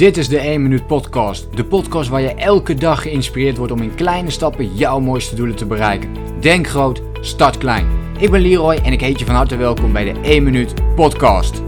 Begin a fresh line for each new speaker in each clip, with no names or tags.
Dit is de 1 Minuut Podcast. De podcast waar je elke dag geïnspireerd wordt om in kleine stappen jouw mooiste doelen te bereiken. Denk groot, start klein. Ik ben Leroy en ik heet je van harte welkom bij de 1 Minuut Podcast.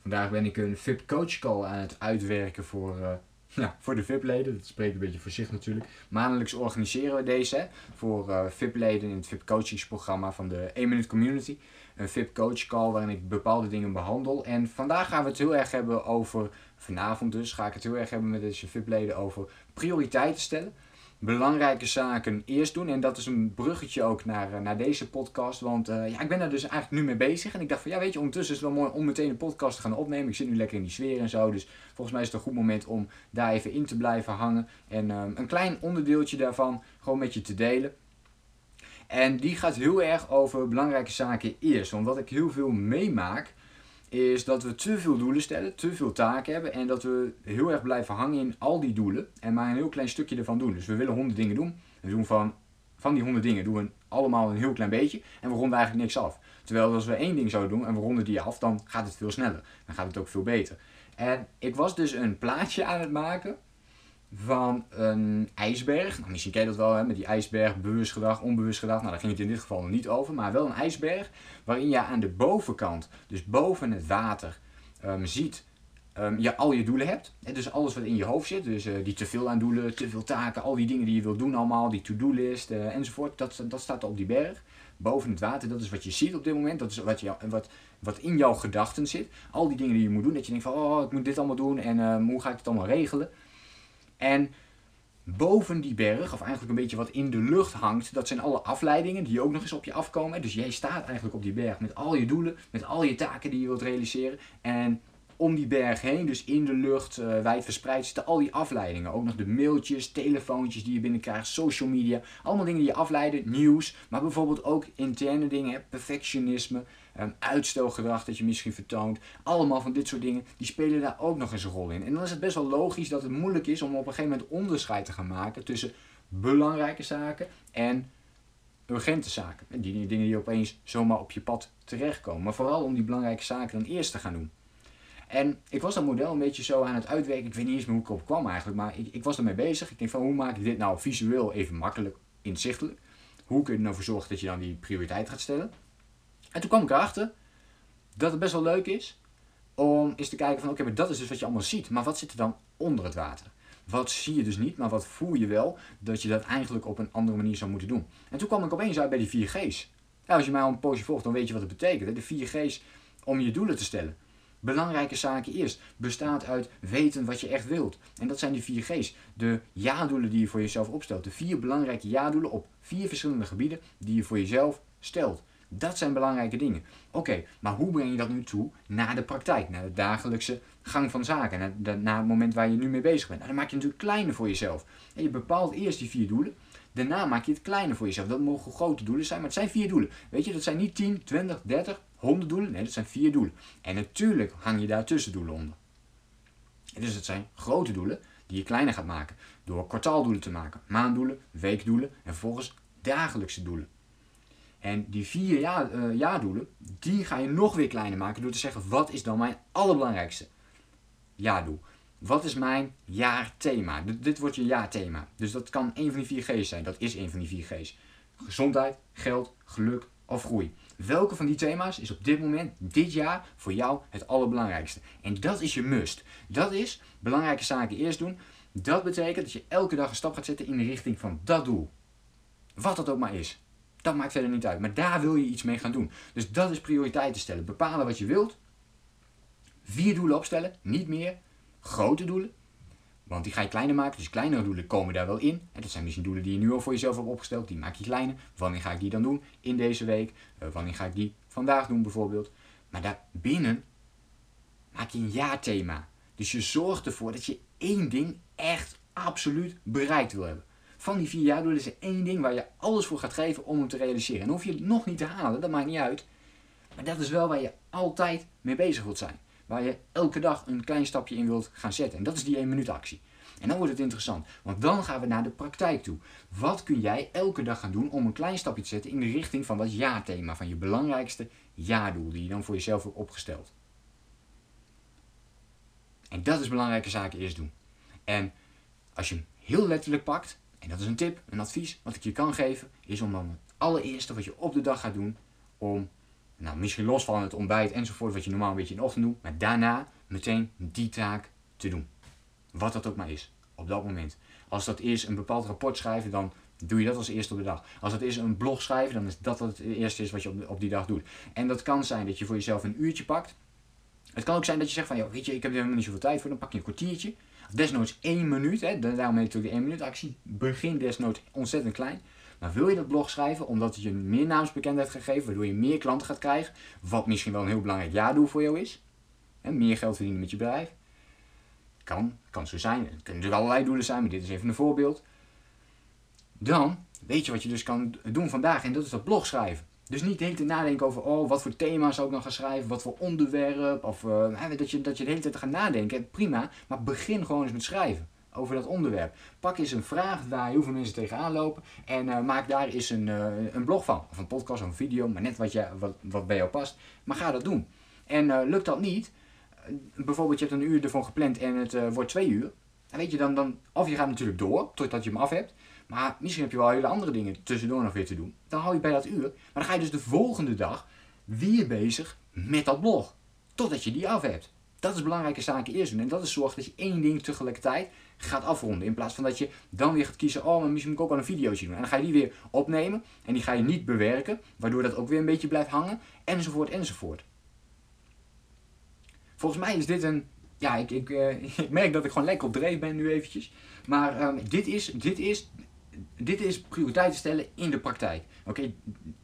Vandaag ben ik een VIP Coach Call aan het uitwerken voor, uh, ja, voor de VIP-leden. Dat spreekt een beetje voor zich natuurlijk. Maandelijks organiseren we deze voor uh, VIP-leden in het VIP Coachingsprogramma van de 1 Minuut Community een VIP coach call waarin ik bepaalde dingen behandel. En vandaag gaan we het heel erg hebben over, vanavond dus, ga ik het heel erg hebben met deze VIP leden over prioriteiten stellen. Belangrijke zaken eerst doen. En dat is een bruggetje ook naar, eh, naar deze podcast. Want uh, ja, ik ben daar dus eigenlijk nu mee bezig. En ik dacht van ja, weet je, ondertussen is het wel mooi om meteen een podcast te gaan opnemen. Ik zit nu lekker in die sfeer en zo. Dus volgens mij is het een goed moment om daar even in te blijven hangen. En um, een klein onderdeeltje daarvan gewoon met je te delen. En die gaat heel erg over belangrijke zaken eerst. Want wat ik heel veel meemaak, is dat we te veel doelen stellen, te veel taken hebben en dat we heel erg blijven hangen in al die doelen en maar een heel klein stukje ervan doen. Dus we willen honderd dingen doen. We doen van, van die honderd dingen doen we allemaal een heel klein beetje en we ronden eigenlijk niks af. Terwijl als we één ding zouden doen en we ronden die af, dan gaat het veel sneller. Dan gaat het ook veel beter. En ik was dus een plaatje aan het maken van een ijsberg. Nou, misschien ken je dat wel, hè, met die ijsberg, bewust gedrag, onbewust gedrag. Nou, daar ging het in dit geval niet over, maar wel een ijsberg waarin je aan de bovenkant, dus boven het water, um, ziet um, je al je doelen hebt. Dus alles wat in je hoofd zit, dus uh, die te veel aan doelen, te veel taken, al die dingen die je wilt doen allemaal, die to-do-list uh, enzovoort, dat, dat staat op die berg. Boven het water, dat is wat je ziet op dit moment, dat is wat, wat, wat in jouw gedachten zit. Al die dingen die je moet doen, dat je denkt van, oh, ik moet dit allemaal doen en uh, hoe ga ik het allemaal regelen. En boven die berg, of eigenlijk een beetje wat in de lucht hangt, dat zijn alle afleidingen die ook nog eens op je afkomen. Dus jij staat eigenlijk op die berg met al je doelen, met al je taken die je wilt realiseren. En om die berg heen, dus in de lucht, uh, wijd verspreid, zitten al die afleidingen. Ook nog de mailtjes, telefoontjes die je binnenkrijgt, social media. Allemaal dingen die je afleiden, nieuws. Maar bijvoorbeeld ook interne dingen, perfectionisme, um, uitstelgedrag dat je misschien vertoont. Allemaal van dit soort dingen, die spelen daar ook nog eens een rol in. En dan is het best wel logisch dat het moeilijk is om op een gegeven moment onderscheid te gaan maken tussen belangrijke zaken en urgente zaken. Die dingen die opeens zomaar op je pad terechtkomen. Maar vooral om die belangrijke zaken dan eerst te gaan doen. En ik was dat model een beetje zo aan het uitwerken. Ik weet niet eens meer hoe ik op kwam eigenlijk, maar ik, ik was ermee bezig. Ik denk van hoe maak ik dit nou visueel even makkelijk inzichtelijk? Hoe kun je er nou voor zorgen dat je dan die prioriteit gaat stellen? En toen kwam ik erachter dat het best wel leuk is om eens te kijken van oké, maar dat is dus wat je allemaal ziet. Maar wat zit er dan onder het water? Wat zie je dus niet, maar wat voel je wel dat je dat eigenlijk op een andere manier zou moeten doen? En toen kwam ik opeens uit bij die 4 G's. Nou, als je mij al een poosje volgt, dan weet je wat het betekent. De 4 G's om je doelen te stellen. Belangrijke zaken eerst. Bestaat uit weten wat je echt wilt. En dat zijn die 4 G's. De ja-doelen die je voor jezelf opstelt. De vier belangrijke ja-doelen op vier verschillende gebieden die je voor jezelf stelt. Dat zijn belangrijke dingen. Oké, maar hoe breng je dat nu toe naar de praktijk, naar de dagelijkse gang van zaken, naar, de, het moment waar je nu mee bezig bent? Nou, dan maak je natuurlijk kleiner voor jezelf. En je bepaalt eerst die vier doelen. Daarna maak je het kleiner voor jezelf. Dat mogen grote doelen zijn, maar het zijn vier doelen. Weet je, dat zijn niet 10, 20, 30, 100 doelen. Nee, dat zijn vier doelen. En natuurlijk hang je daar tussendoelen onder. dus het zijn grote doelen die je kleiner gaat maken. Door kwartaaldoelen te maken, maanddoelen, weekdoelen en vervolgens dagelijkse doelen. En die vier ja, uh, jaardoelen, die ga je nog weer kleiner maken door te zeggen, wat is dan mijn allerbelangrijkste jaardoel? Wat is mijn jaarthema? Dit wordt je jaarthema. Dus dat kan een van die vier G's zijn. Dat is een van die vier G's. Gezondheid, geld, geluk of groei. Welke van die thema's is op dit moment, dit jaar, voor jou het allerbelangrijkste? En dat is je must. Dat is belangrijke zaken eerst doen. Dat betekent dat je elke dag een stap gaat zetten in de richting van dat doel. Wat dat ook maar is. Dat maakt verder niet uit. Maar daar wil je iets mee gaan doen. Dus dat is prioriteiten stellen. Bepalen wat je wilt. Vier doelen opstellen, niet meer. Grote doelen. Want die ga je kleiner maken, dus kleinere doelen komen daar wel in. En dat zijn misschien doelen die je nu al voor jezelf hebt opgesteld. Die maak je kleiner. Wanneer ga ik die dan doen in deze week? Uh, wanneer ga ik die vandaag doen bijvoorbeeld? Maar daarbinnen maak je een jaarthema. Dus je zorgt ervoor dat je één ding echt absoluut bereikt wil hebben van die vier jaar is er één ding waar je alles voor gaat geven om hem te realiseren. En hoef je het nog niet te halen, dat maakt niet uit. Maar dat is wel waar je altijd mee bezig wilt zijn. Waar je elke dag een klein stapje in wilt gaan zetten. En dat is die 1 minuut actie. En dan wordt het interessant, want dan gaan we naar de praktijk toe. Wat kun jij elke dag gaan doen om een klein stapje te zetten in de richting van dat ja-thema, van je belangrijkste ja-doel die je dan voor jezelf hebt opgesteld? En dat is belangrijke zaken eerst doen. En als je hem heel letterlijk pakt, en dat is een tip, een advies wat ik je kan geven, is om dan het allereerste wat je op de dag gaat doen, om, nou misschien los van het ontbijt enzovoort, wat je normaal een beetje in de ochtend doet, maar daarna meteen die taak te doen. Wat dat ook maar is, op dat moment. Als dat is een bepaald rapport schrijven, dan doe je dat als eerste op de dag. Als dat is een blog schrijven, dan is dat het eerste is wat je op, die dag doet. En dat kan zijn dat je voor jezelf een uurtje pakt. Het kan ook zijn dat je zegt van, ja, weet je, ik heb er helemaal niet zoveel tijd voor, dan pak je een kwartiertje. Desnoods één minuut, hè, daarom heet het ook de één minuut actie. Begin desnoods ontzettend klein. Maar wil je dat blog schrijven omdat je meer naamsbekendheid gaat geven, waardoor je meer klanten gaat krijgen, wat misschien wel een heel belangrijk jaardoel voor jou is, hè, meer geld verdienen met je bedrijf, kan, kan zo zijn. Het kunnen natuurlijk allerlei doelen zijn, maar dit is even een voorbeeld. Dan weet je wat je dus kan doen vandaag en dat is dat blog schrijven. Dus niet de hele tijd nadenken over, oh, wat voor thema zou ik nog gaan schrijven, wat voor onderwerp, of uh, dat, je, dat je de hele tijd gaat nadenken. Prima, maar begin gewoon eens met schrijven over dat onderwerp. Pak eens een vraag waar heel veel mensen tegenaan lopen en uh, maak daar eens een, uh, een blog van. Of een podcast of een video, maar net wat, je, wat, wat bij jou past. Maar ga dat doen. En lukt dat niet, bijvoorbeeld je hebt een uur ervan gepland en het wordt twee uur. Dan weet je dan, dan, of je gaat natuurlijk door, totdat je hem af hebt. Maar misschien heb je wel hele andere dingen tussendoor nog weer te doen. Dan hou je bij dat uur. Maar dan ga je dus de volgende dag weer bezig met dat blog. Totdat je die af hebt. Dat is belangrijke zaken eerst doen. En dat is zorg dat je één ding tegelijkertijd gaat afronden. In plaats van dat je dan weer gaat kiezen, oh, maar misschien moet ik ook wel een videootje doen. En dan ga je die weer opnemen. En die ga je niet bewerken. Waardoor dat ook weer een beetje blijft hangen. Enzovoort, enzovoort. Volgens mij is dit een... Ja, ik, ik, ik merk dat ik gewoon lekker op dreef ben nu eventjes. Maar um, dit, is, dit is dit is prioriteiten stellen in de praktijk. Oké,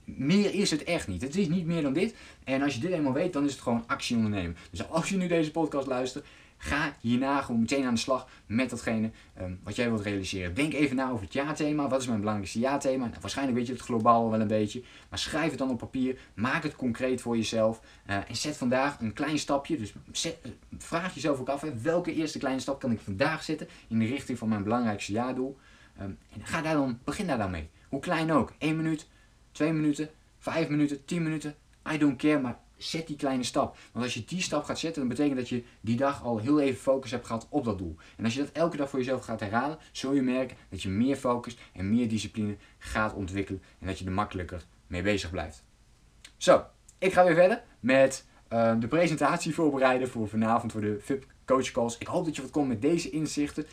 meer is het echt niet. Het is niet meer dan dit. En als je dit eenmaal weet, dan is het gewoon actie ondernemen. Dus als je nu deze podcast luistert, ga hierna gewoon meteen aan de slag met datgene um, wat jij wilt realiseren. Denk even na over het jaarthema. Wat is mijn belangrijkste jaarthema? Nou, waarschijnlijk weet je het globaal wel een beetje. Maar schrijf het dan op papier. Maak het concreet voor jezelf. Uh, en zet vandaag een klein stapje. Dus zet, vraag jezelf ook af, welke eerste kleine stap kan ik vandaag zetten in de richting van mijn belangrijkste jaardoel? Um, en ga daar dan, begin daar dan mee. Hoe klein ook. 1 minuut, 2 minuten, 5 minuten, 10 minuten. I don't care, maar zet die kleine stap. Want als je die stap gaat zetten, dan betekent dat je die dag al heel even focus hebt gehad op dat doel. En als je dat elke dag voor jezelf gaat herhalen, zul je merken dat je meer focus en meer discipline gaat ontwikkelen. En dat je er makkelijker mee bezig blijft. Zo, ik ga weer verder met uh, de presentatie voorbereiden voor vanavond voor de VIP Coach Calls. Ik hoop dat je wat komt met deze inzichten.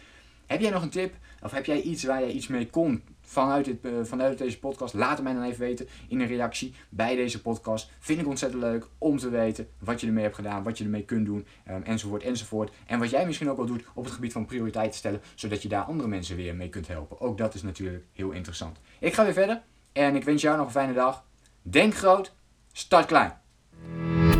Heb jij nog een tip? Of heb jij iets waar jij iets mee kon vanuit, dit, uh, vanuit deze podcast? Laat het mij dan even weten in een reactie bij deze podcast. Vind ik ontzettend leuk om te weten wat je ermee hebt gedaan, wat je ermee kunt doen, um, enzovoort, enzovoort. En wat jij misschien ook wel doet op het gebied van prioriteiten stellen, zodat je daar andere mensen weer mee kunt helpen. Ook dat is natuurlijk heel interessant. Ik ga weer verder en ik wens jou nog een fijne dag. Denk groot, start klein.